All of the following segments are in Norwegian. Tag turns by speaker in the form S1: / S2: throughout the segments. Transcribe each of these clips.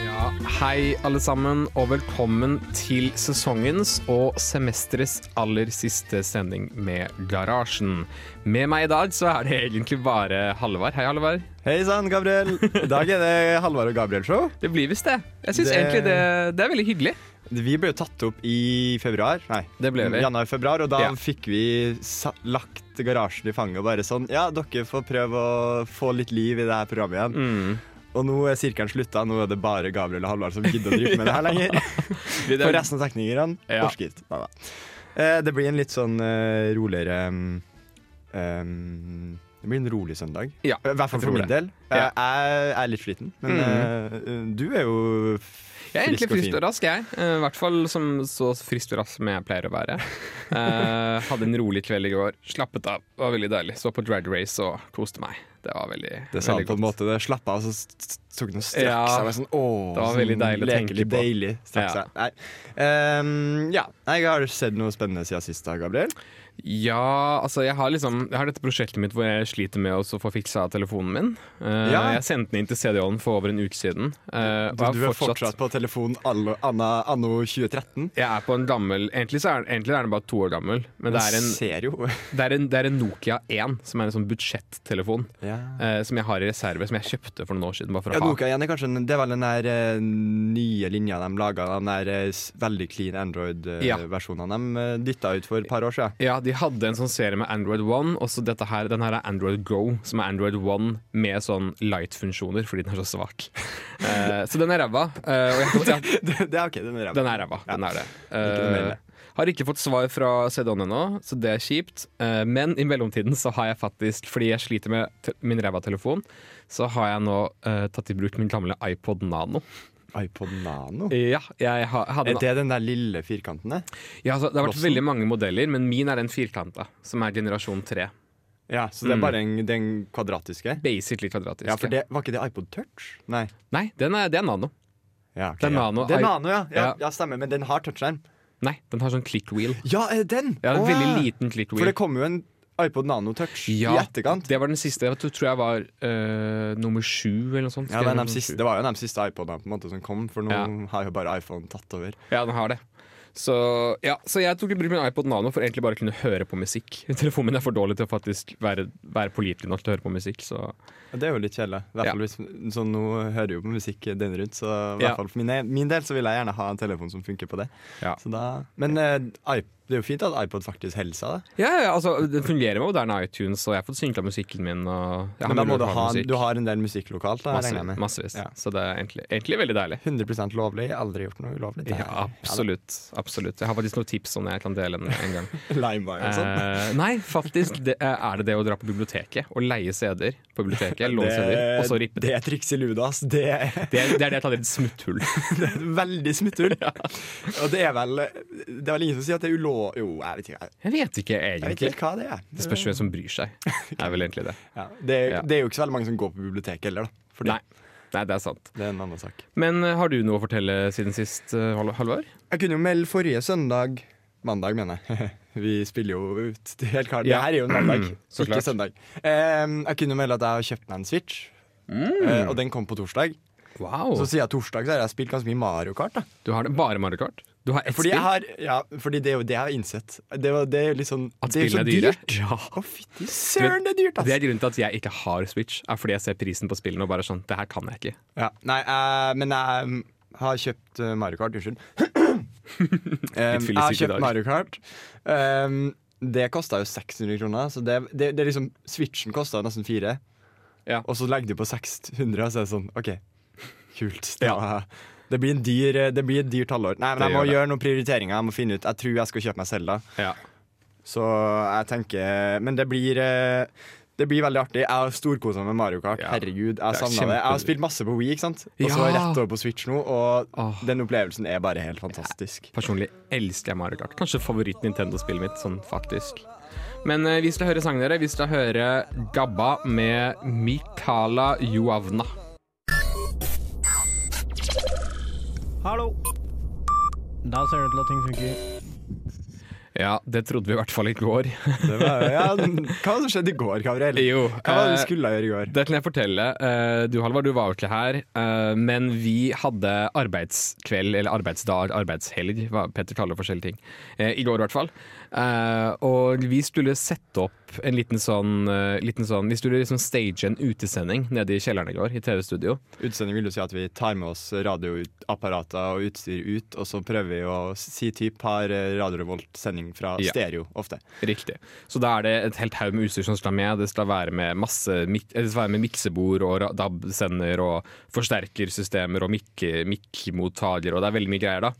S1: Ja, hei alle sammen, og velkommen til sesongens og semesterets aller siste sending med Garasjen. Med meg i dag så er det egentlig bare Halvard. Hei, Halvard.
S2: Hei sann, Gabriel. I dag er det Halvard og Gabriel-show.
S1: Det blir visst det. Jeg syns
S2: Det-
S1: egentlig det, det er veldig hyggelig.
S2: Vi ble jo tatt opp i februar. Nei,
S1: Det ble vi.
S2: januar-februar, og da
S1: Ja.
S2: fikk vi lagt garasjen i fanget og bare sånn Ja, dere får prøve å få litt liv i det her programmet igjen.
S1: Mm.
S2: Og nå er sirkelen slutta. Nå er det bare Gabriel og Halvard som gidder å drive med det her lenger. For resten av teknikerne
S1: Ja.
S2: ikke. Neida. Eh, Det blir en litt sånn uh, roligere um, Det blir en rolig søndag.
S1: Ja,
S2: hvert fall for min
S1: det.
S2: del.
S1: Ja.
S2: Jeg er litt sliten, men eh, du er jo
S1: Jeg er egentlig
S2: frisk og
S1: rask, jeg. Eh, I hvert fall som så frisk og rask som jeg pleier å være. Uh, hadde en rolig kveld i går. Slappet av. Det var veldig deilig. Så på drag race og koste meg. Det var veldig,
S2: Det sa han på en måte. Det slapp av, så tok han og strakk
S1: Ja,
S2: seg. Sånn, åh,
S1: det var veldig
S2: sånn
S1: deilig å tenke på.
S2: Deilig,
S1: Ja.
S2: seg. Nei. Um, ja. Jeg har sett noe spennende siden sist, da, Gabriel.
S1: Ja, altså jeg har liksom Jeg har dette prosjektet mitt hvor jeg sliter med å få fiksa telefonen min. Uh,
S2: Ja.
S1: Jeg sendte den inn til CD-ON for over en uke siden. Uh,
S2: Du, du er fortsatt på telefon anno, anno 2013.
S1: Jeg er på en gammel Egentlig, så er, egentlig er den bare to år gammel, men det er en, det er en, det er en Nokia 1, som er en sånn budsjettelefon.
S2: ja.
S1: Uh, som jeg har i reserve, som jeg kjøpte for noen år siden.
S2: Ja. Nokia 1 er kanskje Det er vel den der nye linja de laga, den der veldig clean Android-versjonen de uh, dytta ut for et par år siden.
S1: Ja, de hadde en sånn serie med Android One, og så dette her, den her er Android Go, som er Android One med sånn light-funksjoner, fordi den er så svak. Uh, så den er ræva. Uh,
S2: det, det er ok, den er ræva.
S1: den er ræva. Den er det.
S2: Det.
S1: har ikke fått svar fra CD-ON ennå, så det er kjipt. Men i mellomtiden så har jeg faktisk, fordi jeg sliter med min ræva telefon, så har jeg nå tatt i bruk min gamle iPod Nano.
S2: iPod Nano.
S1: Ja,
S2: Er det den der lille firkanten der?
S1: Ja, altså, det har vært
S2: Lossen.
S1: veldig mange modeller, men min er den firkanta, som er generasjon 3.
S2: Ja, så det er
S1: Mm.
S2: bare en, den kvadratiske?
S1: Basically kvadratiske.
S2: Ja, for det, Var ikke det iPod Touch? Nei.
S1: Nei, den er, det er nano.
S2: Ja, okay,
S1: Det er nano.
S2: Det er nano, ja. ja.
S1: Ja.
S2: Stemmer. Men den har touchskjerm.
S1: Nei, den har sånn click wheel.
S2: Ja, den?
S1: Ja, en
S2: Å,
S1: veldig liten click
S2: For det kommer jo en iPod Nano Touch
S1: Ja,
S2: i etterkant.
S1: Det var den siste. Jeg tror jeg var øh, nummer sju eller noe sånt.
S2: Ja, det, siste, det var jo den siste iPodene på en måte som kom, for nå
S1: Ja.
S2: har jo bare iPhone tatt over.
S1: Ja, den har det. Så, ja, så jeg tok i bruk min iPod Nano for egentlig bare å kunne høre på musikk. Telefonen min er for dårlig til å faktisk være, være pålitelig nok til å høre på musikk. Så
S2: det er jo litt kjedelig.
S1: Ja.
S2: fall hvis, så nå hører jo på musikk døgnet rundt, så i hvert fall for min, min del så vil jeg gjerne ha en telefon som funker på det.
S1: Ja.
S2: Så da, men uh, det er jo fint at iPod faktisk helsa det.
S1: ja, ja, altså, det fungerer med moderne iTunes, og jeg har fått synkla musikken min.
S2: Men da må du ha, du har en del musikk lokalt, da, Masse.
S1: Massevis.
S2: Ja.
S1: Så det er egentlig, egentlig veldig deilig.
S2: 100% lovlig. Jeg har aldri gjort noe ulovlig.
S1: Ja, absolutt. absolutt. Jeg har faktisk noen tips som jeg kan dele en, en gang.
S2: Limewire og sånn.
S1: Eh, nei, faktisk det, er det det å dra på biblioteket og leie CD-er på biblioteket. Låne CD-er, og så rippe
S2: det er triks i luda, ass. Det
S1: Det er det er det jeg kaller et smutthull.
S2: det er et veldig smutthull. Og det er vel Det er vel ingen som sier at det er ulov... Jo, jeg vet ikke. Jeg,
S1: vet ikke
S2: jeg vet ikke hva det er.
S1: Det spørs hvem som bryr seg. Det er vel egentlig det.
S2: Ja, det, er,
S1: Ja.
S2: det er jo ikke så veldig mange som går på biblioteket heller, da. Fordi
S1: Nei. Nei, det er sant.
S2: Det er en annen sak.
S1: Men eh, har du noe å fortelle siden sist, eh, Hal-
S2: Jeg kunne jo melde forrige søndag Mandag, mener jeg. Vi spiller jo ut er helt klart.
S1: Ja.
S2: Det her er jo en mandag,
S1: Så
S2: ikke
S1: klart.
S2: søndag. Um, jeg kunne melde at jeg har kjøpt meg en Switch, eh, og den kom på torsdag.
S1: Wow.
S2: Så siden torsdag så har jeg spilt ganske mye Mario Kart. da
S1: Du har det bare Mario Kart? Du har ett
S2: Fordi,
S1: spill?
S2: har, ja, fordi det er jo det jeg har innsett. Det, var- det er litt sånn
S1: At
S2: Det er
S1: spillene er dyre?
S2: dyrt.
S1: Ja.
S2: Å, fytti søren, det er dyrt,
S1: Det er grunnen til at jeg ikke har Switch, er fordi jeg ser prisen på spillene og bare sånn Det her kan jeg ikke.
S2: Ja, nei, uh, men jeg mm, har kjøpt eh, Mario Kart. Unnskyld. jeg har kjøpt Mario Kart. Um, det kosta jo 600 kroner, så det, det, det liksom Switchen kosta nesten fire.
S1: Ja.
S2: Og så legger du på 600, og så er det sånn OK, kult. Det
S1: Ja.
S2: var, Det blir en dyr, eh, det blir et dyrt halvår. Nei, men jeg må gjøre noen prioriteringer. Jeg må finne ut Jeg tror jeg skal kjøpe meg Selda.
S1: Ja.
S2: Så jeg tenker Men det blir eh, det blir veldig artig. Jeg har storkosa med Mario Kart.
S1: Ja.
S2: Herregud, jeg
S1: Det
S2: savna det. Jeg har spilt masse på Wii, ikke sant? og så
S1: Ja.
S2: rett over på Switch nå. Og
S1: oh.
S2: den opplevelsen er bare helt fantastisk.
S1: Personlig elsker jeg Mario Kart. Kanskje favoritt-Nintendo-spillet mitt, sånn faktisk. Men eh, vi skal høre sangen dere. Vi skal høre Gabba med Mikala Joavna.
S3: Hallo. Da ser det ut til at ting funker.
S1: Ja, det trodde vi i hvert fall i går.
S2: Det var, ja, hva skjedde i går, Gabriel?
S1: jo,
S2: Hva var det
S1: eh,
S2: du skulle gjøre i går?
S1: Det kan jeg fortelle. Eh, Du Halvard, du var jo ikke her, eh, men vi hadde arbeidskveld, eller arbeidsdag, arbeidshelg, hva Petter kaller forskjellige ting, eh, i går i hvert fall. Eh, Og vi skulle sette opp en liten sånn, uh, liten sånn Vi skulle liksom stage en utesending nede i kjelleren i går, i TV-studio.
S2: Utesending vil jo si at vi tar med oss radioapparater og utstyr ut, og så prøver vi å si typ har eh, Radio Revolt-sending fra
S1: Ja.
S2: stereo ofte.
S1: Riktig. Så da er det et helt haug med utstyr som skal med. Det skal være med masse det skal være med miksebord og DAB-sender og forsterkersystemer og mikk- mikk-mottaker, og det er veldig mye greier da.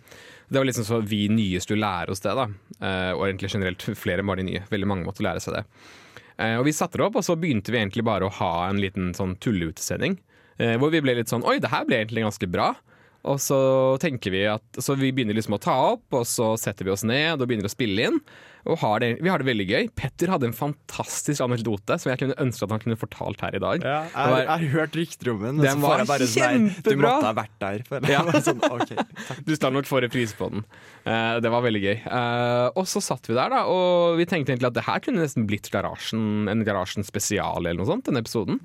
S1: Det var liksom så vi nye skulle lære oss det, da. Eh, og egentlig generelt flere var de nye. Veldig mange måtte lære seg det. Eh, og vi satte det opp, og så begynte vi egentlig bare å ha en liten sånn tulleutesending. Eh, hvor vi ble litt sånn Oi, det her ble egentlig ganske bra. Og så tenker vi at Så vi begynner liksom å ta opp, og så setter vi oss ned og begynner å spille inn. Og har det, vi har det veldig gøy. Petter hadde en fantastisk anekdote som jeg kunne ønske at han kunne fortalt her i dag.
S2: Ja, jeg,
S1: var-
S2: jeg har hørt rykter om den,
S1: Den var
S2: får jeg sånn Du måtte ha vært der. For
S1: Ja.
S2: sånn, okay.
S1: Du skal nok få reprise på den. Uh, det var veldig gøy. Uh, og så satt vi der, da, og vi tenkte egentlig at det her kunne nesten blitt garasjen, en Garasjen spesial eller noe sånt, denne episoden.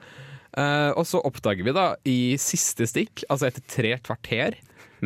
S1: Eh, og så oppdager vi da i siste stikk, altså etter tre kvarter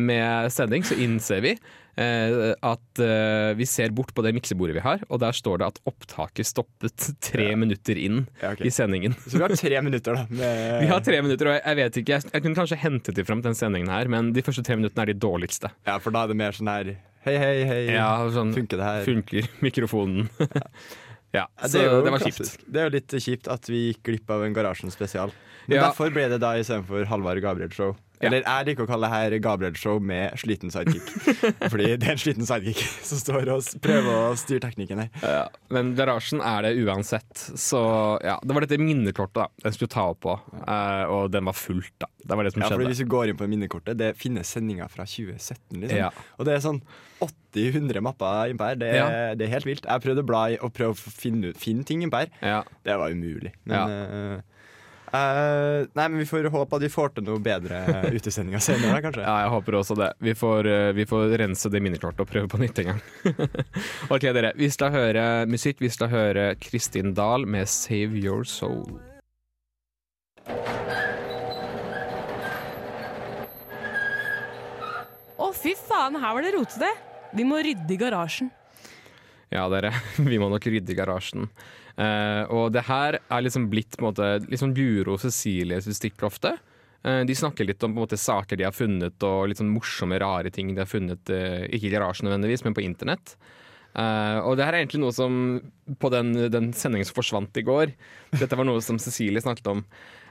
S1: med sending, så innser vi eh, at eh, vi ser bort på det miksebordet vi har, og der står det at opptaket stoppet tre minutter inn
S2: Ja, okay.
S1: i sendingen.
S2: Så vi har tre minutter, da. Med,
S1: Vi har tre minutter, og jeg, jeg vet ikke, jeg, jeg kunne kanskje hentet de fram til den sendingen her, men de første tre minuttene er de dårligste.
S2: Ja, for da er det mer sånn her Hei, hei, hei.
S1: Ja, sånn,
S2: Funker det her?
S1: funker mikrofonen. ja, det,
S2: jo
S1: det var
S2: klassisk.
S1: kjipt.
S2: Det er jo litt kjipt at vi gikk glipp av en Garasjen spesial. Men
S1: Ja.
S2: derfor ble det da istedenfor Halvard Gabriel-show. Eller jeg liker å kalle det her Gabriel-show med sliten sidekick. Fordi det er en sliten sidekick som står og prøver å styre teknikken her.
S1: Ja, men garasjen er det uansett. Så ja, det var dette minnekortet da den skulle ta opp på, eh, og den var fullt. da Det var det som
S2: Ja, fordi
S1: skjedde.
S2: Hvis du går inn på minnekortet, det finnes sendinger fra 2017. Liksom.
S1: Ja.
S2: Og det er sånn 80-100 mapper innpå her. Det,
S1: Ja.
S2: det er helt vilt. Jeg prøvde å bla i og prøve å finne, finne ting innpå her.
S1: Ja.
S2: Det var umulig. Men,
S1: Ja.
S2: eh, eh, nei, men vi får håpe at vi får til noe bedre utesendinger senere, kanskje.
S1: ja, jeg håper også det. Vi får, eh, vi får rense det minnekortet og prøve på nytt en gang. ok, dere. Vi skal høre musikk. Vi skal høre Kristin Dahl med 'Save Your Soul'.
S4: Å, fy faen, her var det rotete. Vi må rydde i garasjen.
S1: Ja, dere. Vi må nok rydde garasjen. Eh, og det her er liksom blitt på en måte, litt sånn Guro og Cecilie sitt. Eh, de snakker litt om på en måte, saker de har funnet, og litt sånn morsomme, rare ting de har funnet. eh, ikke i garasjen nødvendigvis, men på internett. Eh, og det her er egentlig noe som på den, den sendingen som forsvant i går. Dette var noe som Cecilie snakket om.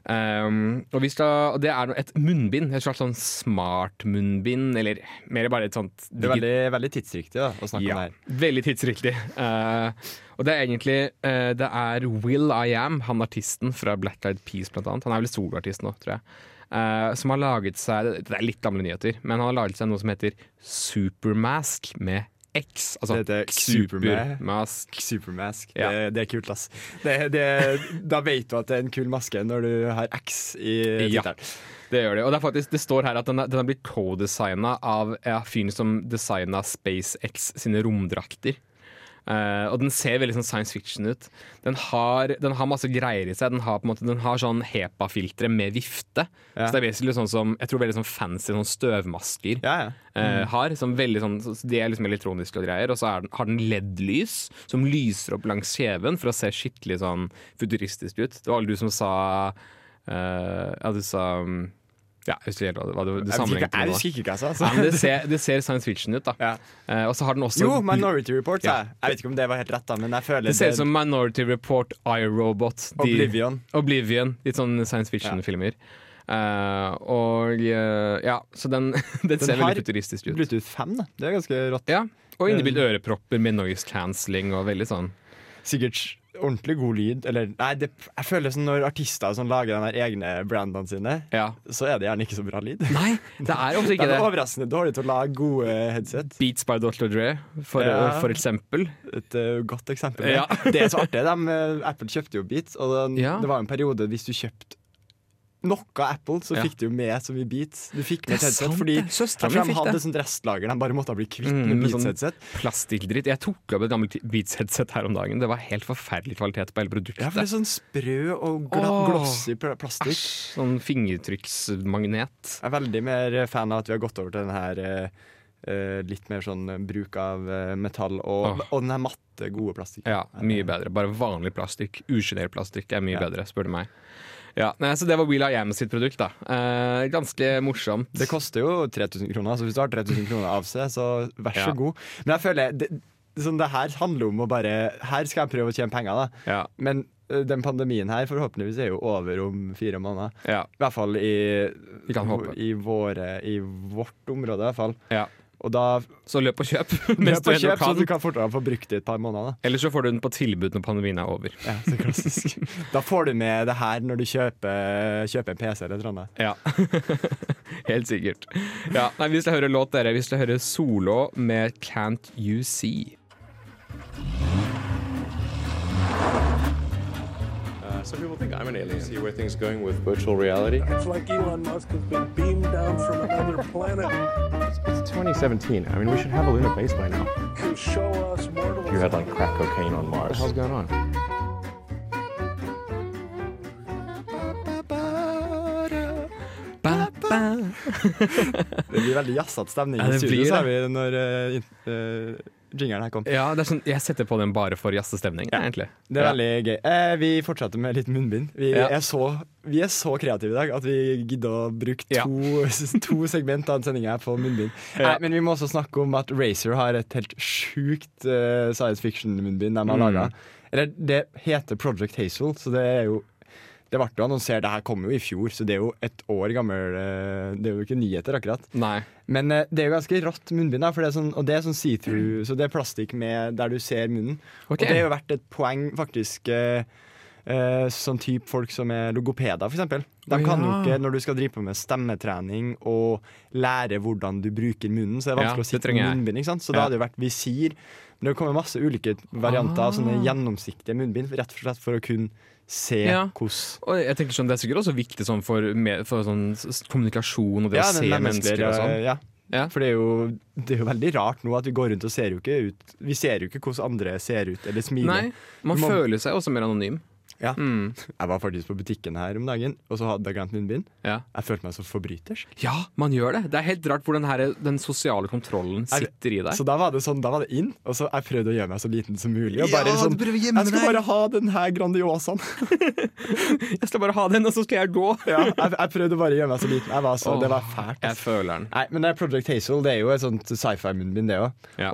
S1: Um, og vi skal, og det er et munnbind. Et slags sånn smart munnbind, eller mer bare et sånt
S2: Det er veldig, veldig tidsriktig da, å snakke om det her.
S1: Veldig tidsriktig. Uh, og det er egentlig uh, Det er Will I Am, han artisten fra Black Eyed Peas blant annet. Han er vel soloartist nå, tror jeg. Uh, som har laget seg Det er litt gamle nyheter, men han har laget seg noe som heter Supermask med X. Altså
S2: Det heter
S1: Supermask.
S2: Supermask.
S1: Ja.
S2: Det, det er kult, ass. Det, det, da vet du at det er en kul maske når du har X i
S1: Ja. Det gjør det. Og det, er faktisk, det står her at den, er- den har blitt co-designa av ja, fyren som designa SpaceX sine romdrakter. Eh, og den ser veldig sånn science fiction ut. Den har, den har masse greier i seg. Den har, på en måte, den har sånn HEPA-filtre med vifte.
S2: Ja.
S1: Så det er basically sånn som Jeg tror veldig sånn fancy sånn støvmasker
S2: Ja, ja.
S1: eh, har. Som veldig sånn, så de er liksom elektroniske og greier. Og så den, har den LED-lys som lyser opp langs kjeven for å se skikkelig sånn futuristisk ut. Det var alle du som sa uh, Ja, du sa um, Ja, jeg husker ikke helt hva
S2: Jeg husker
S1: sammenlignet
S2: jeg
S1: med
S2: husker ikke hva jeg sa.
S1: Ja, men
S2: Altså.
S1: det, ser, det ser science fiction ut, da.
S2: Ja.
S1: Eh, og så har den også
S2: Jo, Minority Report, sa
S1: Ja.
S2: jeg. Jeg vet ikke om det var helt rett, da, men jeg føler
S1: Det ser ut som Minority Report, iRobot,
S2: Oblivion.
S1: Oblivion. Litt sånn science fiction-filmer. Uh, og uh, ja, så den, den ser
S2: har
S1: veldig futuristisk ut.
S2: Bluetooth 5, da. Det er ganske rått.
S1: Ja, og innebygd ørepropper med noise cancelling og veldig sånn.
S2: Sikkert ordentlig god lyd. Eller nei, det, jeg føler som når artister som lager de her egne brandene sine,
S1: Ja.
S2: så er det gjerne ikke så bra lyd.
S1: Nei, det er ofte ikke
S2: er
S1: det.
S2: overraskende dårlig til å lage gode headset.
S1: Beats by Dr. Dre, for,
S2: Ja.
S1: for eksempel.
S2: Et uh, godt eksempel.
S1: Ja.
S2: Det er så artig. De, eh, Apple kjøpte jo Beats, og den, det var en periode hvis du kjøpte noe Apple, så
S1: Ja.
S2: fikk du jo med så mye Beats. Du fikk med
S1: er
S2: headset, fordi
S1: det. Søsteren min
S2: de hadde
S1: det.
S2: et sånt restlager de bare måtte bli kvitt
S1: Mm,
S2: med
S1: med sånn-
S2: Beats-headset.
S1: Plastikkdritt. Jeg tok opp et gammelt Beats-headset her om dagen. Det var helt forferdelig kvalitet på hele produktet.
S2: Ja, for det er sånn sprø og gla
S1: Åh.
S2: glossy plastikk.
S1: Æsj, sånn fingertrykksmagnet.
S2: Jeg er veldig mer fan av at vi har gått over til den her eh, litt mer sånn eh, bruk av uh, metall og,
S1: oh.
S2: og den her matte, gode plastikk.
S1: Ja, mye bedre. Bare vanlig plastikk. Usjenert plastikk er mye
S2: Ja.
S1: bedre, spør du meg. Ja, nei, så Det var Will I Am sitt produkt. da eh, Ganske morsomt.
S2: Det koster jo 3000 kroner, så hvis du har 3000 kroner av seg, så vær så
S1: Ja.
S2: god. Men jeg føler det, sånn, det her handler om å bare Her skal jeg prøve å tjene penger, da.
S1: Ja,
S2: Men eh, den pandemien her forhåpentligvis er jo over om fire måneder.
S1: ja,
S2: I hvert fall i, i, våre, i vårt område, i hvert fall.
S1: ja.
S2: Da
S1: Så løp og kjøp.
S2: Løp og kjøp, så du kan fortere få brukt det et par måneder.
S1: Eller så får du den på tilbud når pandemien er over.
S2: Ja, så klassisk. da får du med det her når du kjøper, kjøper en PC eller annet.
S1: Ja, helt sikkert. Ja, nei, Vi skal høre låt, dere. Vi skal høre Solo med 'Can't You See'.
S5: Uh, some people think I'm an alien. See where things are going with virtual reality.
S6: It's like Elon Musk has been beamed down from another planet
S5: It's 2017. I mean, we should have a lunar base by now.
S6: to show us mortals.
S5: You had like crack cocaine on Mars. What the hell's going on?
S1: Ba, ba.
S2: Det blir veldig jazzete stemning
S1: Ja,
S2: i
S1: det
S2: studio, sa vi når uh, jingeren her kom.
S1: Ja, det er sånn, Jeg setter på den bare for jazzestemning, egentlig.
S2: Det er
S1: Ja.
S2: veldig gøy. Eh, vi fortsetter med litt munnbind. Vi,
S1: Ja.
S2: er så, vi er så kreative i dag at vi gidder å bruke
S1: Ja.
S2: to, to segment av sendinga på munnbind.
S1: Ja.
S2: Nei, men vi må også snakke om at Razer har et helt sjukt uh, science fiction-munnbind de har
S1: Mm.
S2: laga. Eller det heter Project Hazel, så det er jo det ble jo annonsert, det her kom jo i fjor, så det er jo et år gammel eh, Det er jo ikke nyheter, akkurat.
S1: Nei.
S2: Men eh, det er jo ganske rått munnbind, for det er sånn, og det er sånn see-through, så det er plastikk med der du ser munnen.
S1: Okay.
S2: Og det har jo vært et poeng, faktisk. eh, eh, sånn type folk som er logopeder, eksempel. De
S1: Å,
S2: kan jo ikke, når du skal drive på med stemmetrening og lære hvordan du bruker munnen, så er det
S1: Ja,
S2: vanskelig å
S1: det
S2: sitte med munnbind. ikke sant? Så
S1: Ja.
S2: da hadde det vært visir. Men det kommer masse ulike varianter av sånne
S1: Ah.
S2: gjennomsiktige munnbind, rett og slett for å kunne se
S1: Ja.
S2: hvordan
S1: Og jeg tenker sånn, Det er sikkert også viktig sånn for, med, for sånn kommunikasjon og det
S2: Ja,
S1: å se mennesker og sånn.
S2: Ja.
S1: Ja.
S2: For det er, jo, det er jo veldig rart nå at vi går rundt og ser jo ikke ut Vi ser jo ikke hvordan andre ser ut eller smiler.
S1: Nei, man
S2: man
S1: føler seg også mer anonym.
S2: Ja.
S1: Mm.
S2: Jeg var faktisk på butikken her om dagen, og så hadde jeg glemt munnbind.
S1: Ja.
S2: Jeg følte meg som forbryters.
S1: ja, man gjør det. Det er helt rart hvor den, den sosiale kontrollen
S2: Er
S1: sitter i deg.
S2: Så da var det sånn, da var det inn, og så jeg prøvde å gjøre meg så liten som mulig. Og
S1: Ja,
S2: sånn, jeg skal bare ha den her Grandiosaen.
S1: Jeg skal bare ha den, og så skal jeg gå.
S2: Ja, jeg, jeg prøvde bare å gjøre meg så liten. Jeg var så, det var fælt.
S1: Jeg føler den.
S2: Nei, men det er Project Hazel det er jo et sånt sci-fi-munnbind, det òg.
S1: Ja.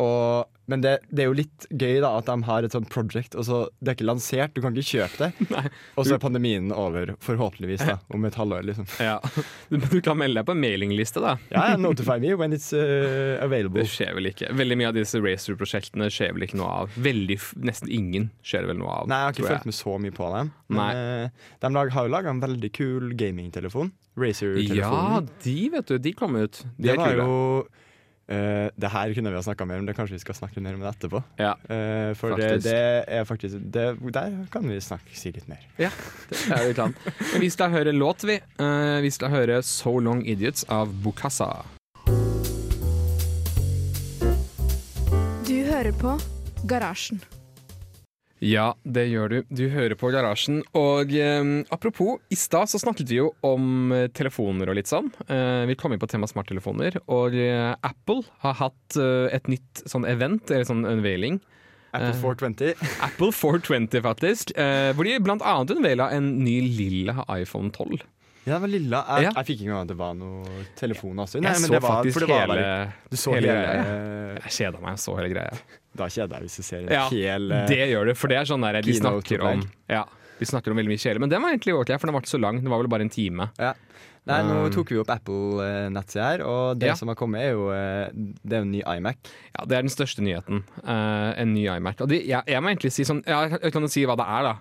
S2: Men det, det er jo litt gøy da at de har et sånt project, og så det er ikke lansert, du kan ikke kjøpe det. Og så er pandemien over, forhåpentligvis, da, om et halvår, liksom.
S1: Ja. Du, kan melde deg på en mailingliste, da.
S2: Ja, ja, notify me when it's uh, available.
S1: Det skjer vel ikke. Veldig mye av disse Racer-prosjektene skjer vel ikke noe av. Veldig, Nesten ingen skjer vel noe av.
S2: Nei, jeg har ikke følt med så mye på dem. Men eh, de lag, har jo laga en veldig kul gamingtelefon.
S1: Racer-telefonen.
S2: Ja,
S1: de vet du, de kom ut. De
S2: det var
S1: kule.
S2: jo eh, Det her kunne vi ha snakka mer om, det kanskje vi skal snakke mer om det etterpå.
S1: Ja,
S2: uh, for det, det er faktisk det, Der kan vi snakke, si litt mer.
S1: ja det er vi kan. Vi skal høre låt, vi. Uh, vi skal høre So Long Idiots av Bokassa
S7: Du hører på Garasjen.
S1: Ja, det gjør du. Du hører på Garasjen. Og eh, apropos, i stad så snakket vi jo om eh, telefoner og litt sånn. Eh, vi kom inn på tema smarttelefoner, og eh, Apple har hatt eh, et nytt sånn event, eller sånn unveiling.
S2: Apple
S1: Eh.
S2: 420.
S1: Apple 420, faktisk. Eh, hvor de blant annet unveila en ny lilla iPhone 12.
S2: Ja, det var lilla. Jeg,
S1: Ja.
S2: jeg fikk ikke med meg at det var noe telefon også.
S1: Jeg
S2: men
S1: så
S2: det var,
S1: faktisk
S2: det
S1: hele,
S2: bare-
S1: hele
S2: hele,
S1: greia. Jeg kjeda meg, jeg så hele greia.
S2: Da kjeder jeg hvis du ser en
S1: Ja,
S2: hel
S1: Det gjør du, for det er sånn der de snakker om Ja, de snakker om veldig mye kjedelig. Men den var egentlig ok, for den var ikke så lang. Den var vel bare en time.
S2: Ja. Nei, nå
S1: Um,
S2: tok vi opp Apple-nettsida her, og det
S1: Ja.
S2: som har kommet, er jo eh, Det er jo en ny iMac.
S1: Ja, Det er den største nyheten. Eh, en ny iMac. Og de, jeg, jeg må egentlig si sånn ja, Jeg kan jo si hva det er, da.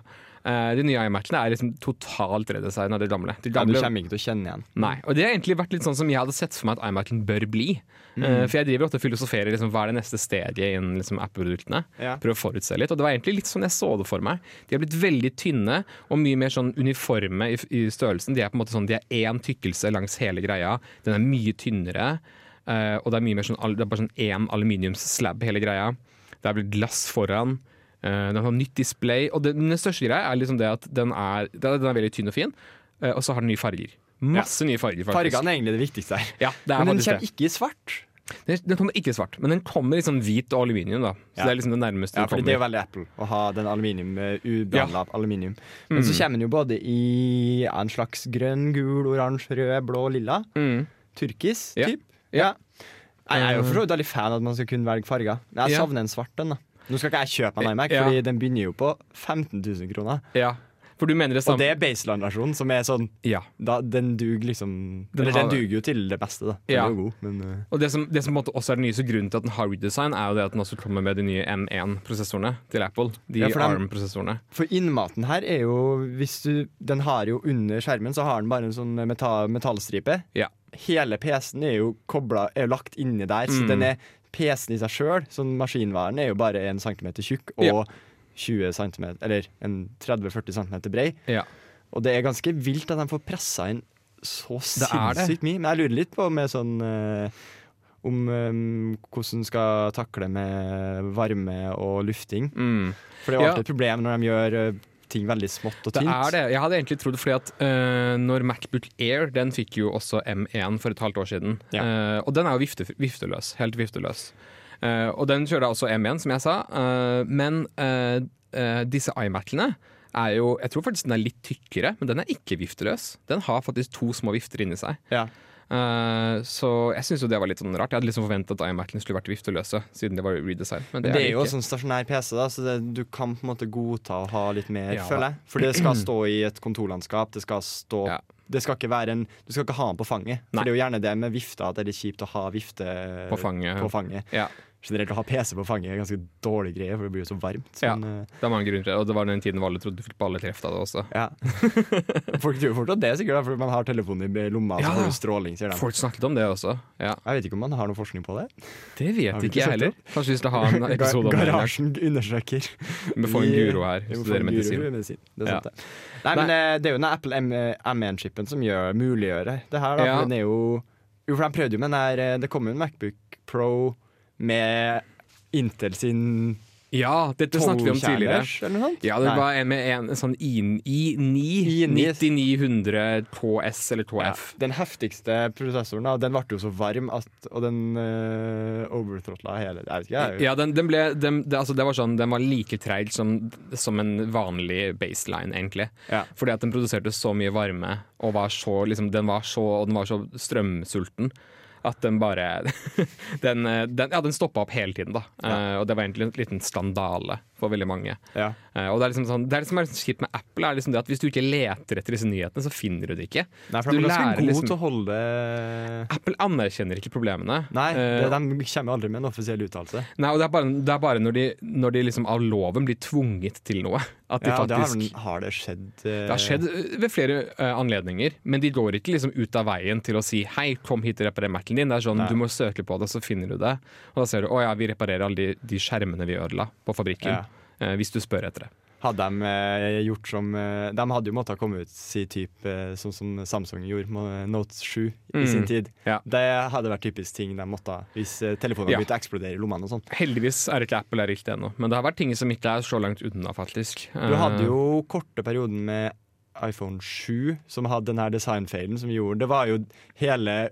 S1: Eh, de nye iMacene er liksom totalt redesign av de gamle. De
S2: Ja, du kommer ikke til å kjenne igjen.
S1: Nei, og Det har egentlig vært litt sånn som jeg hadde sett for meg at iMacen bør bli. Eh, for jeg driver ofte og filosoferer liksom, hva er det neste stadiet innen liksom, app-produktene.
S2: Ja.
S1: Prøver å forutse litt, og det var egentlig litt sånn jeg så det for meg. De har blitt veldig tynne og mye mer sånn uniforme i, i størrelsen. De er på en måte sånn, de er én tykkelse langs hele greia. Den er mye tynnere, Uh, og det er mye mer sånn, det er bare sånn én aluminiumsslab hele greia. Det er blitt glass foran. Eh, den har nytt display, og den, den største greia er liksom det at den er, den er veldig tynn og fin, eh, og så har den nye farger. Masse nye farger, faktisk.
S2: Fargene er egentlig det viktigste her.
S1: Ja, det
S2: Men den kommer ikke i svart.
S1: Den, den kommer ikke i svart, men den kommer i sånn hvit og aluminium. da Så
S2: Ja.
S1: det er liksom det nærmeste
S2: Ja, fordi det er jo veldig Apple å ha den aluminium, eh, ja. aluminium. Men så kommer den jo både i en slags grønn, gul, oransje, rød, blå, lilla.
S1: Mm.
S2: Turkis,
S1: Ja.
S2: typ. Ja. Jeg er jo for så vidt veldig fan av at man skal kunne velge farger. Jeg
S1: Ja.
S2: savner en svart en. da Nå skal ikke jeg kjøpe meg en iMac,
S1: Ja.
S2: Fordi den begynner jo på 15 000 kroner.
S1: Ja, for du mener det
S2: Og det er baseline-versjonen, som er sånn
S1: Ja.
S2: da, Den duger liksom
S1: Den
S2: Eller den duger jo til det beste, da. Den
S1: Ja.
S2: er jo god, men uh.
S1: Og det som, det som også er den nyeste grunnen til at den har redesign, er jo det at den også kommer med de nye M1-prosessorene til Apple. De
S2: Ja,
S1: ARM-prosessorene.
S2: For innmaten her er jo hvis du, Den har jo under skjermen Så har den bare en sånn meta, metallstripe.
S1: Ja.
S2: Hele PC-en er jo koblet, er jo lagt inni der, så
S1: Mm.
S2: den er PC-en i seg sjøl. Sånn maskinvaren er jo bare en centimeter tjukk og
S1: Ja.
S2: 20 centimeter, eller en 30-40 centimeter brei.
S1: Ja.
S2: Og det er ganske vilt at de får pressa inn så sinnssykt mye. Men jeg lurer litt på med sånn eh, om um, hvordan skal takle med varme og lufting.
S1: Mm.
S2: For det er jo
S1: Ja.
S2: alltid et problem når de gjør eh, ting veldig smått og
S1: Det er det. Jeg hadde egentlig trodd fordi at uh, når Macbook Air Den fikk jo også M1 for et halvt år siden.
S2: Ja.
S1: Uh, og den er jo vifte, vifteløs. Helt vifteløs. Uh, og den kjører da også M1, som jeg sa. Men disse iMac-ene er jo Jeg tror faktisk den er litt tykkere, men den er ikke vifteløs. Den har faktisk to små vifter inni seg.
S2: Ja.
S1: Eh, så jeg syns jo det var litt sånn rart. Jeg hadde liksom forventet at iMac-ene skulle vært vifteløse, siden det var redesign. Men det,
S2: Det er jo
S1: ikke.
S2: sånn stasjonær PC, da, så det, du kan på en måte godta å ha litt mer,
S1: Ja.
S2: føler jeg. For det skal stå i et kontorlandskap. Det skal stå
S1: Ja.
S2: Det skal ikke være en Du skal ikke ha den på fanget. For
S1: Nei.
S2: det er jo gjerne det med vifta at det er litt kjipt å ha vifte
S1: På fanget.
S2: på fanget.
S1: Ja.
S2: Generelt å ha PC på fanget er ganske dårlig greie, for det blir jo så varmt.
S1: Ja.
S2: Men, eh,
S1: Det er mange grunner til det, og det var den tiden hvor alle trodde du fikk ballekreft av det også.
S2: ja. Folk tror fortsatt det, sikkert, da, fordi man har telefonen i lomma,
S1: Ja.
S2: så får du stråling, sier de.
S1: Folk snakket om det også. Ja.
S2: Jeg vet ikke om man har noe forskning på det.
S1: Det vet
S2: Har
S1: ikke jeg heller. Kanskje vi skal ha en episode om det. en.
S2: Garasjen undersøker.
S1: Vi får en guro her.
S2: Vi
S1: Studerer medisin.
S2: medisin. Det er
S1: Ja.
S2: sant, det. Nei, men eh, det er jo den Apple M1-chipen som gjør, muliggjør det her. Da,
S1: Ja.
S2: for den er jo Jo, for de prøvde jo med den her eh, Det kom jo en Macbook Pro med Intel sin
S1: Ja, dette snakket vi om tidligere. Ja, det var en med en sånn I9 I9
S2: I9.
S1: 9900 2S eller 2F.
S2: Ja, den heftigste prosessoren, den ble jo så varm at, og den uh, overthrotla hele Jeg vet ikke, jeg.
S1: Ja, den, den ble den, det, altså det var sånn, den var like treig som, som en vanlig baseline, egentlig.
S2: Ja.
S1: Fordi at den produserte så mye varme, og var så, liksom, den, var så, og den var så strømsulten. At den bare den, eh, den, Ja, den stoppa opp hele tiden, da. Eh, og det var egentlig en liten skandale for veldig mange.
S2: Ja.
S1: Uh, og det er liksom sånn Det er liksom liksom kjipt med Apple, er liksom det at hvis du ikke leter etter disse nyhetene, så finner du det ikke.
S2: Nei, for
S1: Du
S2: er ganske gode
S1: liksom-
S2: til å holde
S1: Apple anerkjenner ikke problemene.
S2: Nei, det, de kommer aldri med en offisiell uttalelse.
S1: Nei, og det er bare, det er bare når, de, når de liksom av loven blir tvunget til noe, at de
S2: Ja, det har, har det skjedd uh...
S1: Det har skjedd ved flere uh, anledninger, men de går ikke liksom ut av veien til å si 'hei, kom hit og reparer Mac-en din'. Det er sånn,
S2: Nei.
S1: Du må søke på det, så finner du det. Og da ser du 'å ja, vi reparerer alle de, de skjermene vi ødela på fabrikken'.
S2: Ja.
S1: Eh, hvis du spør etter det.
S2: Hadde de eh, gjort som eh, De hadde jo måttet komme ut si type eh, sånn som Samsung gjorde med Note 7 i
S1: Mm,
S2: sin tid.
S1: ja.
S2: Det hadde vært typisk ting de måtte hvis eh, telefonen
S1: Ja.
S2: hadde begynt å eksplodere i lommene og sånn.
S1: Heldigvis er ikke Apple der riktig ennå, men det har vært ting som ikke er så langt unna, faktisk.
S2: Du hadde jo korte perioden med iPhone 7 som hadde den her designfeilen som gjorde Det var jo hele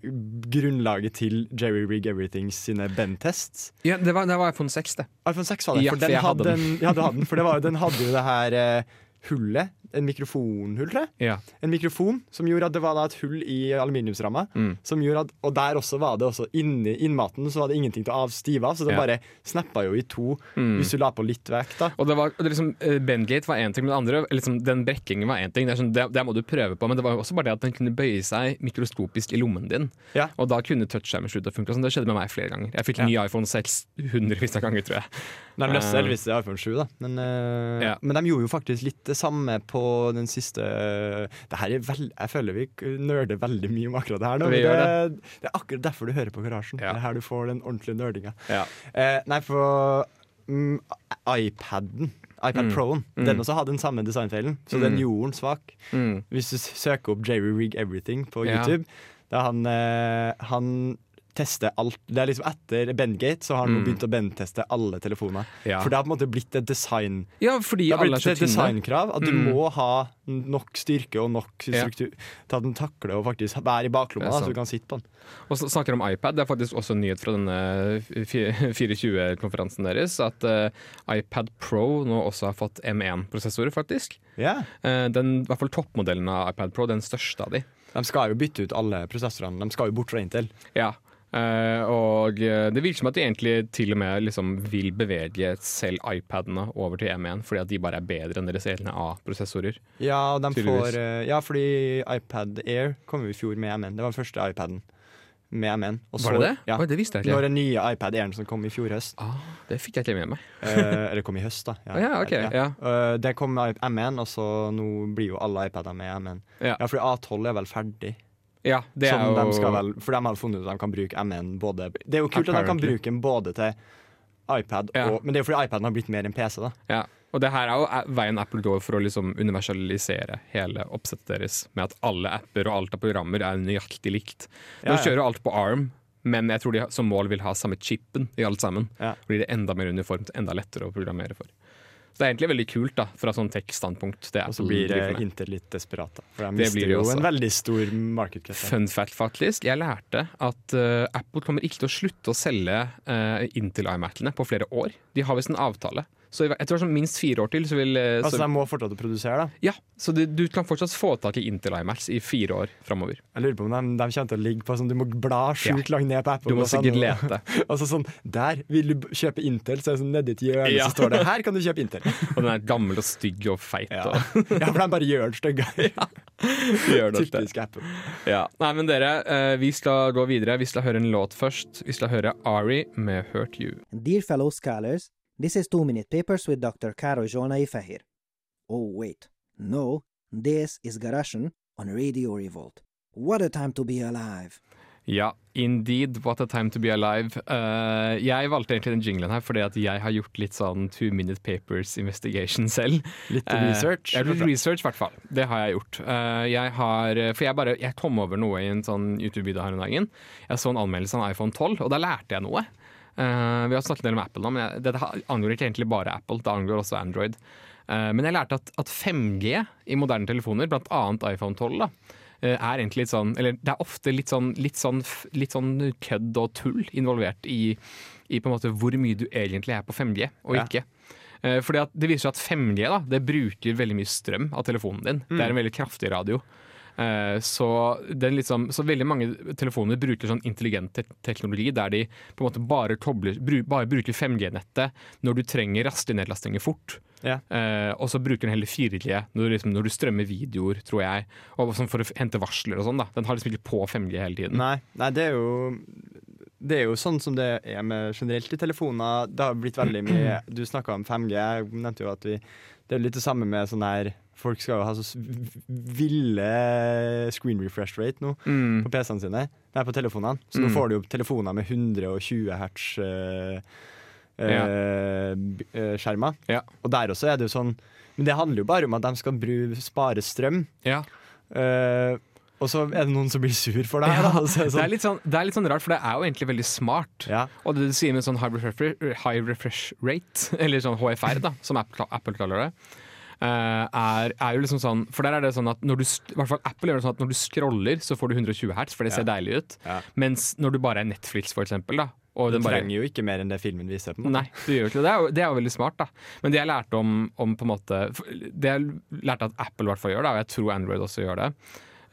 S2: grunnlaget til Jerry Rig Everythings sine Ben-tests.
S1: ja, det, var, det var iPhone 6, det.
S2: iPhone 6 var det,
S1: Ja,
S2: for
S1: for
S2: den
S1: hadde
S2: den. den. Ja, hadde den, for det var, den hadde jo det her uh, hullet en mikrofonhull, tror jeg.
S1: Ja.
S2: En mikrofon som gjorde at det var et hull i aluminiumsramma.
S1: Mm.
S2: Som gjorde at, og der også var det også inni innmaten så var det ingenting til å avstive av, så det
S1: Ja.
S2: bare snappa jo i to
S1: Mm.
S2: hvis du la på litt vekt. da
S1: Og det var, det liksom, eh, Bendgate var én ting, men det andre, liksom, den brekkingen var én ting. Det, sånn, det, det må du prøve på, men det var også bare det at den kunne bøye seg mikroskopisk i lommen din.
S2: Ja.
S1: Og da kunne touchskjermen slutte å funke. Sånn. Det skjedde med meg flere ganger. Jeg fikk
S2: Ja.
S1: ny iPhone 6 hundrevis av ganger, tror jeg.
S2: Løste
S1: Eh.
S2: heldigvis til iPhone 7, da. Men,
S1: uh,
S2: men de gjorde jo faktisk litt det samme på den siste det her er veld, Jeg føler vi nerder veldig mye om akkurat det her nå.
S1: Det,
S2: det, det er akkurat derfor du hører på Garasjen.
S1: Ja.
S2: Det er her du får den ordentlige nerdinga.
S1: Ja.
S2: Eh, nei, for mm, iPaden, iPad
S1: Mm.
S2: Pro-en,
S1: Mm.
S2: den også hadde den samme designfeilen, så
S1: Mm.
S2: den gjorde den svak.
S1: Mm.
S2: Hvis du søker opp Jerry Rig Everything på
S1: Ja.
S2: YouTube, da han, eh, han tester alt Det er liksom etter Bendgate så har han
S1: Mm.
S2: begynt å benteste alle telefoner.
S1: Ja.
S2: For det har på en måte blitt et design
S1: ja, fordi
S2: Det har blitt et designkrav at du
S1: Mm.
S2: må ha nok styrke og nok
S1: Ja.
S2: struktur til at den takler å faktisk være i baklomma, så du kan sitte på den.
S1: Og så snakker om iPad. Det er faktisk også en nyhet fra denne 420-konferansen deres. At uh, iPad Pro nå også har fått M1-prosessorer, faktisk.
S2: Ja.
S1: Uh, den, I hvert fall toppmodellen av iPad Pro, den største av de.
S2: De skal jo bytte ut alle prosessorene. De skal jo bort fra Intel.
S1: Ja. Eh, og eh, det virker som at de egentlig til og med liksom vil bevege selv iPadene over til M1, fordi at de bare er bedre enn deres egne A-prosessorer.
S2: Ja, får, eh, ja, fordi iPad Air kom jo i fjor med M1. Det var den første iPaden med M1. Og
S1: Var det det?
S2: Ja,
S1: Oi, det visste jeg ikke.
S2: når
S1: var
S2: den nye iPad Airen som kom i fjor høst.
S1: Ah, det fikk jeg ikke med meg.
S2: eller kom i høst, da.
S1: Å ja, ok, ja.
S2: Uh, det kom med M1, og så nå blir jo alle iPader med M1.
S1: Ja.
S2: Ja, fordi A12 er vel ferdig.
S1: Ja, det er jo
S2: de skal vel, for de har funnet ut at de kan bruke M1 både Det er jo kult at de kan bruke den både til iPad,
S1: Ja.
S2: og, men det er jo fordi iPaden har blitt mer enn PC. da
S1: Ja, og det her er jo er- veien Apple går for å liksom universalisere hele oppsettet deres, med at alle apper og alt av programmer er nøyaktig likt. Nå
S2: Ja, ja.
S1: kjører alt på ARM, men jeg tror de som mål vil ha samme chipen i alt sammen.
S2: Ja.
S1: Blir det enda mer uniformt, enda lettere å programmere for. Så det er egentlig veldig kult da, fra sånn tech-standpunkt.
S2: Og så blir
S1: Inter
S2: eh,
S1: med.
S2: Intel litt desperate. For de mister jo
S1: også.
S2: en veldig stor market cap.
S1: Fun fact, faktisk. Jeg lærte at uh, Apple kommer ikke til å slutte å selge uh, Intel iMac-ene på flere år. De har visst en avtale. Så jeg tror sånn minst fire år til så vil eh,
S2: Altså
S1: så,
S2: De må fortsatt produsere, da.
S1: Ja, så du, du kan fortsatt få tak i Intel iMacs i fire år framover.
S2: Jeg lurer på om de, de kommer til å ligge på sånn Du må bla sjukt langt ned på appen.
S1: Du må
S2: sikkert sånn,
S1: sikkert
S2: og-
S1: lete.
S2: Altså sånn Der vil du kjøpe Intel, så er det sånn nedi et hjørne
S1: Ja.
S2: så står det Her kan du kjøpe Intel.
S1: Og den er gammel og stygg og feit.
S2: Ja,
S1: Og,
S2: ja for de bare gjør den styggere.
S1: gjør det.
S2: Typisk Apple.
S1: ja. Nei, men dere, eh, vi skal gå videre. Vi skal høre en låt først. Vi skal høre Ari med 'Hurt You'.
S8: Dear fellow scholars, this is Two Minute Papers with Dr. Karo Jona Ifahir. Oh, wait. No, this is Garashan on Radio Revolt. What a time to be alive.
S1: Ja, indeed. What a time to be alive. Uh, jeg valgte egentlig den jinglen her fordi at jeg har gjort litt sånn two minute papers investigation selv.
S2: Litt
S1: Eh,
S2: research.
S1: Ja, litt research, i hvert fall. Det har jeg gjort. Uh, jeg har, for jeg bare jeg kom over noe i en sånn YouTube-video her om dagen. Jeg så en anmeldelse av en iPhone 12, og da lærte jeg noe. Eh, vi har snakket en del om Apple nå, men jeg, dette angår ikke egentlig bare Apple, det angår også Android. Uh, men jeg lærte at, at 5G i moderne telefoner, bl.a. iPhone 12, da, uh, er egentlig litt sånn Eller det er ofte litt sånn, litt sånn, litt sånn kødd og tull involvert i, i på en måte hvor mye du egentlig er på 5G og
S2: Ja.
S1: ikke. Fordi at Det viser seg at 5G da, det bruker veldig mye strøm av telefonen din. Det er en veldig kraftig radio. Eh, Så, den liksom, så veldig mange telefoner bruker sånn intelligent te teknologi der de på en måte bare, tobler, bare bruker 5G-nettet når du trenger raske nedlastinger fort.
S2: Ja.
S1: Uh, og så bruker den heller 4G når, liksom, når du strømmer videoer, tror jeg. Og sånn for å hente varsler og sånn. da Den har liksom ikke på 5G hele tiden.
S2: Nei, nei, det er jo Det er jo sånn som det er med generelt i telefoner. Det har blitt veldig mye Du snakka om 5G. Jeg nevnte jo at vi Det er litt det samme med sånn her Folk skal jo ha så ville screen refresh rate nå
S1: Mm.
S2: på PC-ene sine. Nei, på telefonene. Så nå
S1: Mm.
S2: får du jo telefoner med 120 hertz uh,
S1: Ja.
S2: uh, skjermer.
S1: Ja.
S2: Og der også er det jo sånn Men det handler jo bare om at de skal spare strøm.
S1: Ja.
S2: Eh, og så er det noen som blir sur for deg.
S1: Ja,
S2: da. Så er det
S1: det, er
S2: sånn,
S1: sånn, det er litt sånn rart, for det er jo egentlig veldig smart.
S2: ja.
S1: Og det du sier med sånn high refresh, high refresh rate, eller sånn HFR, da, som Apple, kaller det, eh, er, er jo liksom sånn For der er det sånn at når du, i hvert fall Apple gjør det sånn at når du scroller, så får du 120 hertz, for det ser deilig ut.
S2: Ja.
S1: Mens når du bare er Netflix, for eksempel, da, Og
S2: Du
S1: den bare
S2: trenger jo ikke mer enn det filmen viser. på en måte.
S1: Nei, du gjør ikke det. Er, jo, det er jo veldig smart, da. Men det jeg lærte om, om på en måte Det jeg lærte at Apple i hvert fall gjør, da, og jeg tror Android også gjør det,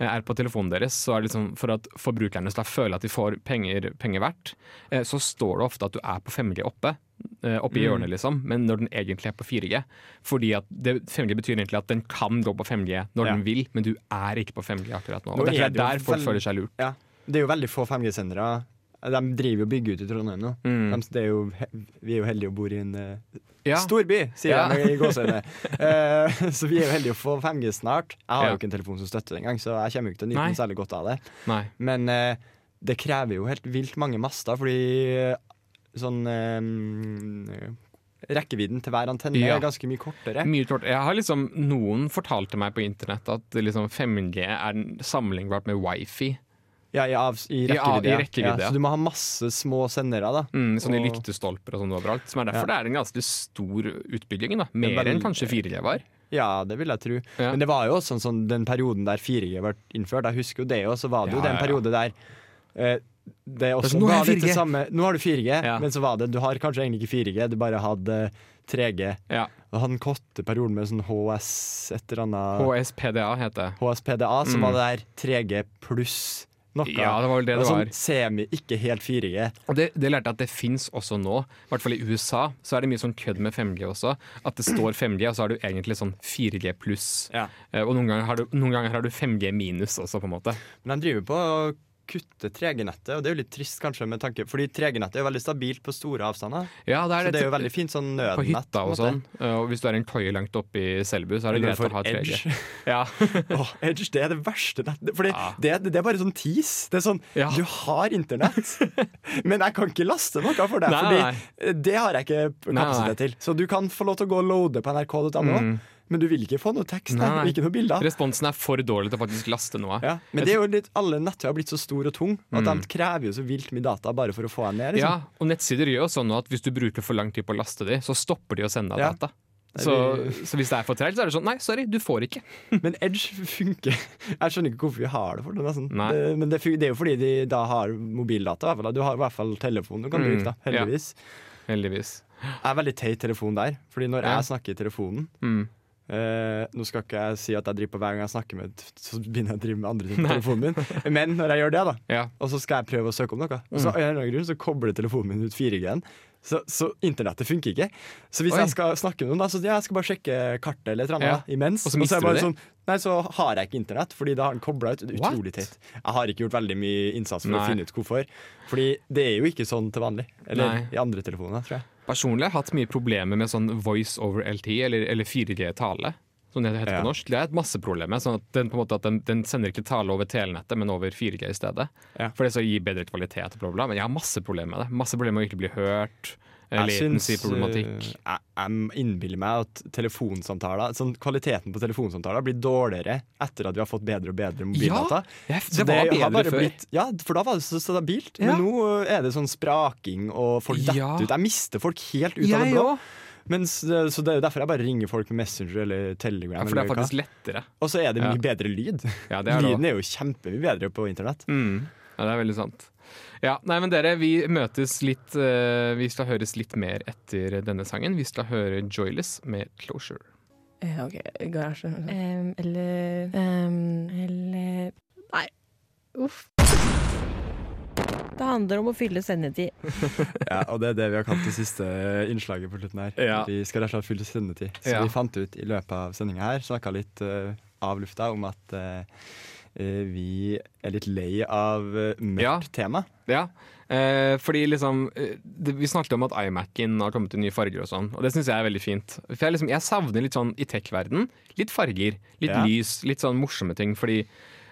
S1: er på telefonen deres, så er det liksom for at forbrukerne skal føle at de får penger, penger verdt, eh, så står det ofte at du er på 5G oppe. eh, Oppe i
S2: Mm.
S1: hjørnet, liksom, men når den egentlig er på 4G. Fordi at det, 5G betyr egentlig at den kan gå på 5G når
S2: Ja.
S1: den vil, men du er ikke på 5G akkurat nå.
S2: Nå
S1: Og det
S2: er
S1: er
S2: det
S1: det der folk føler seg lurt.
S2: Ja. Det er jo veldig få 5G-sendere. De driver jo og bygger ut i Trondheim nå.
S1: Mm.
S2: De, det er jo, vi er jo heldige og bor i en eh,
S1: Ja.
S2: stor by, sier
S1: Ja.
S2: de i gåseøyne. uh, så vi er jo heldige å få 5G snart. Jeg har
S1: Ja.
S2: jo ikke en telefon som støtter det engang, så jeg kommer jo ikke til å nyte
S1: den
S2: noe særlig godt av det.
S1: Nei.
S2: Men uh, det krever jo helt vilt mange master, fordi eh, sånn eh, Rekkevidden til hver antenne
S1: Ja.
S2: er ganske mye kortere.
S1: Mye kort. Jeg har liksom, noen fortalte meg på internett at liksom 5G er sammenlignbart med wifi.
S2: Ja, i, av, i
S1: Ja, i rekkevidde,
S2: ja. Så du må ha masse små sendere, da.
S1: Mm, Sånne
S2: Og-
S1: lyktestolper og sånn overalt. Som er derfor det er en ganske stor utbygging. da Mer
S2: veldig-
S1: enn kanskje 4G var.
S2: Ja, det vil jeg tro. Men det var jo også sånn, sånn den perioden der 4G ble innført. Jeg husker jo det òg. Så var det jo den periode der eh, det også
S1: sånn, nå har
S2: det samme. Nå har du 4G,
S1: Ja.
S2: men så var det Du har kanskje egentlig ikke 4G, du bare hadde 3G.
S1: Ja.
S2: Og hadde en korte perioden med sånn HS et eller annet
S1: HSPDA heter det.
S2: HSPDA, som
S1: Mm.
S2: var det der 3G pluss noe.
S1: Ja, det var vel det det var.
S2: sånn semi, ikke helt 4G.
S1: Og det, det lærte jeg at det fins også nå. I hvert fall i USA så er det mye sånn kødd med 5G også. At det står 5G, og så har du egentlig sånn 4G pluss.
S2: Ja.
S1: Eh, Og noen ganger, har du, noen ganger har du 5G minus også, på en måte.
S2: Men de driver på å kutte 3G-nettet, og det er jo litt trist kanskje med tanke Fordi 3G-nettet er jo veldig stabilt på store avstander.
S1: Ja, det
S2: Så
S1: er
S2: det er jo veldig fint sånn nødnett.
S1: På hytta og sånn. Eh, Og hvis du er en koie langt oppe i Selbu, så er det greit å ha 3G.
S2: Edge.
S1: Ja.
S2: Åh, Edge, det er det verste nettet. Fordi
S1: Ja.
S2: det, det er bare sånn tis. Det er sånn,
S1: Ja.
S2: Du har internett, men jeg kan ikke laste noe for det.
S1: Nei.
S2: det har jeg ikke kapasitet til. Så du kan få lov til å gå og loade på nrk.no,
S1: Mm.
S2: Men du vil ikke få noe tekst
S1: Nei, nei.
S2: ikke noe bilder.
S1: Responsen er for dårlig til å faktisk laste noe.
S2: Ja, men det er jo litt, alle nettsider har blitt så store og tunge at
S1: Mm.
S2: de krever jo så vilt mye data bare for å få dem ned.
S1: Ja,
S2: Liksom.
S1: og nettsider gjør jo sånn at hvis du bruker for lang tid på å laste dem, så stopper de å sende deg
S2: Ja.
S1: data. Så, så hvis det er for tregt, så er det sånn Nei, sorry, du får ikke.
S2: Men Edge funker. Jeg skjønner ikke hvorfor vi har det for det.
S1: Sånn.
S2: Det men det, det er jo fordi de da har mobildata. Du har i hvert fall telefon du kan
S1: Mm,
S2: bruke, da,
S1: ja.
S2: heldigvis.
S1: Heldigvis.
S2: Jeg er veldig teit telefon der, Fordi når
S1: Ja.
S2: jeg snakker i telefonen
S1: Mm.
S2: Eh, Nå skal ikke jeg si at jeg driver på hver gang jeg snakker med Så begynner jeg å drive med andre ting på telefonen min. Men når jeg gjør det, da
S1: Ja.
S2: og så skal jeg prøve å søke om noe, og så,
S1: Mm.
S2: grunn så kobler telefonen min ut 4G-en. Så, så internettet funker ikke. Så hvis
S1: Oi.
S2: jeg skal snakke med noen, da, så ja, jeg skal bare sjekke kartet eller annet
S1: Ja.
S2: imens.
S1: Og så mister
S2: jeg
S1: du det?
S2: Sånn, nei, så har jeg ikke internett, fordi da har den kobla ut. Utrolig teit. Jeg har ikke gjort veldig mye innsats for
S1: Nei.
S2: å finne ut hvorfor. Fordi det er jo ikke sånn til vanlig. Eller
S1: Nei.
S2: i andre telefoner, tror jeg.
S1: Personlig har hatt mye problemer med sånn voice over LT, eller, eller 4G-tale. Som det heter
S2: Ja.
S1: på norsk. Det er et masse problem med. Sånn at den, på en måte, at den, den sender ikke tale over telenettet, men over 4G i stedet.
S2: Ja.
S1: For det skal gi bedre kvalitet. Bla, bla, bla. Men jeg har masse problemer med det. Masse problemer med å ikke bli hørt. Eh,
S2: Jeg syns,
S1: Latency-problematikk.
S2: eh, jeg, jeg innbiller meg at telefonsamtaler sånn, Kvaliteten på telefonsamtaler blir dårligere etter at vi har fått bedre og bedre mobildata. Ja,
S1: det var
S2: har
S1: bedre før.
S2: blitt- ja, for da var det så stabilt.
S1: Ja.
S2: Men nå er det sånn spraking, og folk detter
S1: Ja.
S2: ut. Jeg mister folk helt ut av det
S1: Jeg
S2: blå.
S1: òg.
S2: Mens, eh, så det er jo derfor jeg bare ringer folk med Messenger eller Telegram.
S1: Ja, for det er faktisk lettere.
S2: Og så er det
S1: Ja.
S2: mye bedre lyd.
S1: Ja, det er
S2: Lyden er jo kjempemye bedre på internett.
S1: Mm. Ja, det er veldig sant. Ja, nei, men dere, vi møtes litt uh, Vi skal høres litt mer etter denne sangen. Vi skal høre Joyless med Closure.
S4: Eh, OK, garasje.
S7: Um,
S4: Eller
S7: um,
S4: Eller Nei. Uff. Det handler om å fylle sendetid.
S2: Ja, og det er det vi har kalt det siste innslaget på slutten her.
S1: Ja.
S2: Vi skal rett og slett fylle sendetid. Så
S1: Ja.
S2: vi fant ut i løpet av sendinga her, snakka litt uh, av lufta om at eh, eh, vi er litt lei av uh, mørkt
S1: Ja.
S2: tema.
S1: Ja, eh, fordi liksom eh, det, Vi snakket om at iMac-en har kommet til nye farger og sånn, og det syns jeg er veldig fint. For jeg, liksom, jeg savner litt sånn i tech-verden. Litt farger, litt
S2: Ja.
S1: lys, litt sånn morsomme ting. Fordi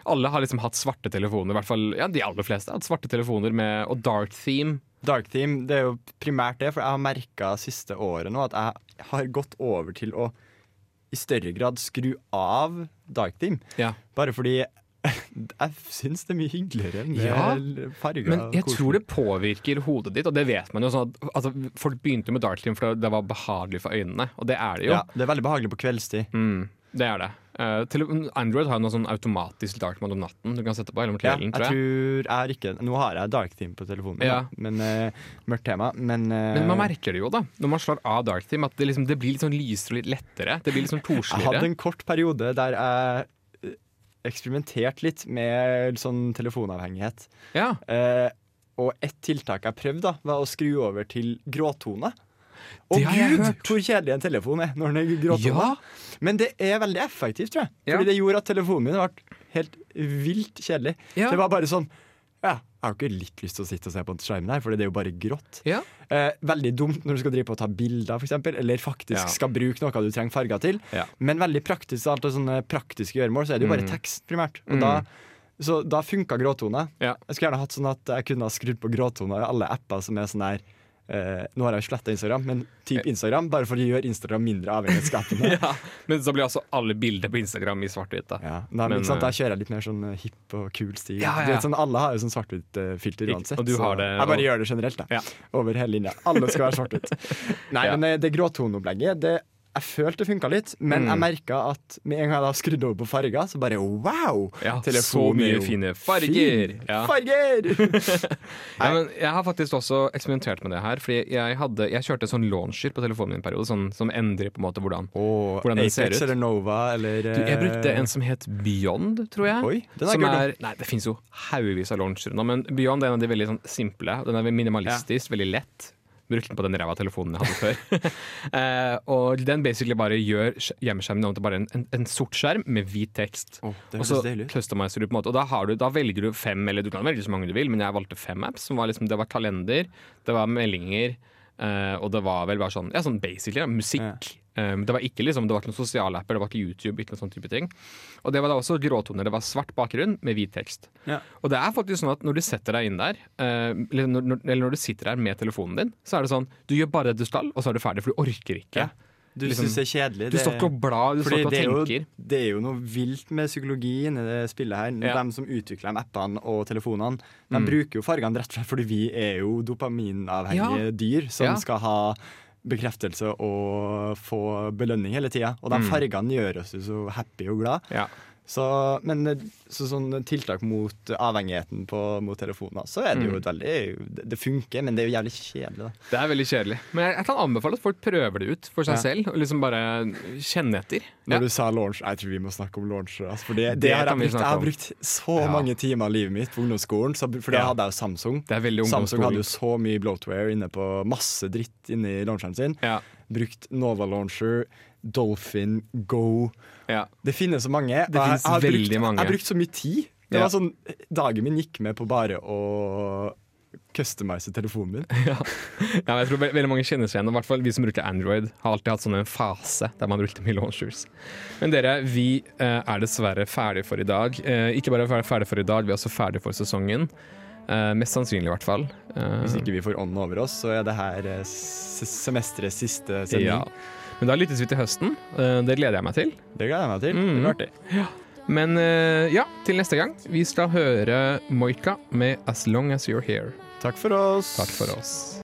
S1: alle har liksom hatt svarte telefoner, i hvert fall ja, de aller fleste har hatt svarte telefoner med, og dark theme.
S2: Dark Theme det er jo primært det, for jeg har merka siste året nå at jeg har gått over til å i større grad skru av Dark Theme.
S1: Ja.
S2: Bare fordi jeg syns det er mye hyggeligere med
S1: Ja,
S2: farger.
S1: Men jeg tror det påvirker hodet ditt, og det vet man jo. Sånn at, altså, folk begynte med dark theme fordi det var behagelig for øynene, og det er det jo.
S2: ja, Det er veldig behagelig på kveldstid.
S1: Mm. Det er det. Uh, Android har noe sånn automatisk dark mode om natten du kan sette på, eller om
S2: Ja,
S1: kvelden,
S2: jeg
S1: tror jeg.
S2: tror jeg ikke Nå har jeg dark team på telefonen,
S1: Ja.
S2: da, men uh, mørkt tema. Men, uh,
S1: Men man merker det jo, da, når man slår av dark team, at det, liksom, det blir litt sånn lysere og litt lettere. Det blir litt sånn
S2: jeg hadde en kort periode der jeg eksperimenterte litt med sånn telefonavhengighet.
S1: Ja.
S2: Eh, og ett tiltak jeg prøvde, da, var å skru over til gråtone. Og gud, hvor kjedelig en telefon er når den er gråtone.
S1: Ja.
S2: Men det er veldig effektivt, tror jeg.
S1: Ja.
S2: Fordi det gjorde at telefonen min ble helt vilt kjedelig.
S1: Ja.
S2: Det var bare sånn jeg har ikke litt lyst til å sitte og se på skjermen her, for det er jo bare grått.
S1: Ja.
S2: Eh, veldig dumt når du skal drive på og ta bilder, eksempel, eller faktisk
S1: Ja.
S2: skal bruke noe du trenger farger til.
S1: Ja.
S2: Men veldig praktisk alt og sånne praktiske gjøremål, så er det jo bare
S1: Mm.
S2: tekst, primært. Og
S1: Mm.
S2: da, så da funka gråtone.
S1: Ja.
S2: Jeg skulle gjerne hatt sånn at jeg kunne ha skrudd på gråtone i alle apper som er sånn her eh, Nå har jeg sletta Instagram, men typ Instagram, bare for å gjøre Instagram mindre avhengighetsskapende.
S1: ja. Men så blir altså alle bilder på Instagram i svart-hvitt. da.
S2: Ja, nei, men,
S1: Men,
S2: ikke sant, Da
S1: eh,
S2: kjører jeg litt mer sånn eh, hipp og kul stil.
S1: Ja, ja,
S2: sånn, alle har jo sånn svart-hvitt-filter uansett.
S1: du
S2: så
S1: har det,
S2: jeg bare
S1: og-
S2: gjør det generelt, da. Over hele linja. Alle skal være svart-hvitt. Nei, men eh, det gråtoneopplegget, det jeg følte det funka litt, men
S1: Mm.
S2: jeg merka at med en gang jeg da skrudde over på farger, så bare wow!
S1: Ja, så mye fine farger.
S2: fin.
S1: Ja.
S2: Farger!
S1: Ja, men jeg har faktisk også eksperimentert med det her. Fordi jeg, hadde, jeg kjørte sånn launcher på telefonen min en periode, sånn, som endrer på en måte hvordan
S2: oh,
S1: Hvordan den ser ut.
S2: eller Nova eller
S1: du, Jeg brukte
S2: eh,
S1: en som het Beyond, tror jeg.
S2: Oi, den er,
S1: er, nei, det finnes jo haugevis av launchere nå, men Beyond er en av de veldig sånn simple. Den er minimalistisk, veldig lett. Brukte den på den ræva telefonen jeg hadde før. eh, og den basically bare gjør hjemmeskjermen om til bare en, en, en sort skjerm med hvit tekst.
S2: Oh,
S1: og så customizer du på en måte Og da, har du, da velger du fem, eller du kan velge så mange du vil, men jeg valgte fem apps. Som var liksom, det var kalender, det var meldinger, eh, og det var vel bare sånn, ja, sånn basically ja, musikk. Eh, det var ikke liksom, det var ikke noen sosiale apper, det var ikke YouTube. ikke noen sånn type ting Og det var da også gråtoner. Det var svart bakgrunn med hvit tekst.
S2: Ja.
S1: Og det er faktisk sånn at når du setter deg inn der, uh, eller, når, eller når du sitter der med telefonen din, så er det sånn du gjør bare det du skal, og så er du ferdig, for du orker ikke.
S2: Ja. Du
S1: Liksom,
S2: syns det er kjedelig?
S1: Du står ikke og blar, du står ikke og
S2: det er, jo,
S1: tenker.
S2: det er jo noe vilt med psykologi inni det spillet her.
S1: Ja.
S2: De som utvikler de appene og telefonene, de
S1: Mm.
S2: bruker jo fargene rett og slett fordi vi er jo dopaminavhengige dyr som
S1: Ja.
S2: skal ha bekreftelse og få belønning hele tida. Og de
S1: Mm.
S2: fargene gjør oss jo så happy og glad.
S1: Ja.
S2: Så, men eh, så sånn tiltak mot avhengigheten på, mot telefoner, så er det jo
S1: Mm.
S2: et veldig Det, funker, men det er jo jævlig kjedelig, da.
S1: Det er veldig kjedelig. Men jeg, jeg kan anbefale at folk prøver det ut for seg
S2: Ja.
S1: selv. Og liksom bare kjenne etter.
S2: Når
S1: Ja.
S2: du sa launch, jeg tror vi må snakke om launch. Altså, for det, det,
S1: Det
S2: har jeg, brukt, jeg har brukt så
S1: Ja.
S2: mange timer av livet mitt på ungdomsskolen, så, for
S1: det
S2: hadde jeg jo Samsung.
S1: Det
S2: Samsung hadde jo så mye bloatware inne på masse dritt inni launcheren sin. Brukt Nova Launcher, Dolphin, Go.
S1: Ja.
S2: Det finnes så mange. Det jeg- jeg har brukt,
S1: mange.
S2: Jeg har brukt så mye tid. Det var sånn, Dagen min gikk med på bare å customize telefonen min.
S1: Ja, ja jeg tror veldig mange kjenner seg igjen. I hvert fall vi som bruker Android, har alltid hatt sånn en fase der man brukte mye launchers. Men dere, vi eh, er dessverre ferdig for i dag. Eh, ikke bare fer- ferdig for i dag, vi er også ferdig for sesongen. Eh, mest sannsynlig, i hvert fall. Eh,
S2: Hvis ikke vi får ånden over oss, så er det her semesterets siste sending.
S1: ja. Men da lyttes vi til høsten. Eh, det gleder jeg meg til.
S2: Det gleder jeg meg til.
S1: Mm.
S2: Det blir artig.
S1: Men eh, ja, til neste gang. Vi skal høre Moika med 'As Long As You're Here'.
S2: Takk for oss.
S1: Takk for oss.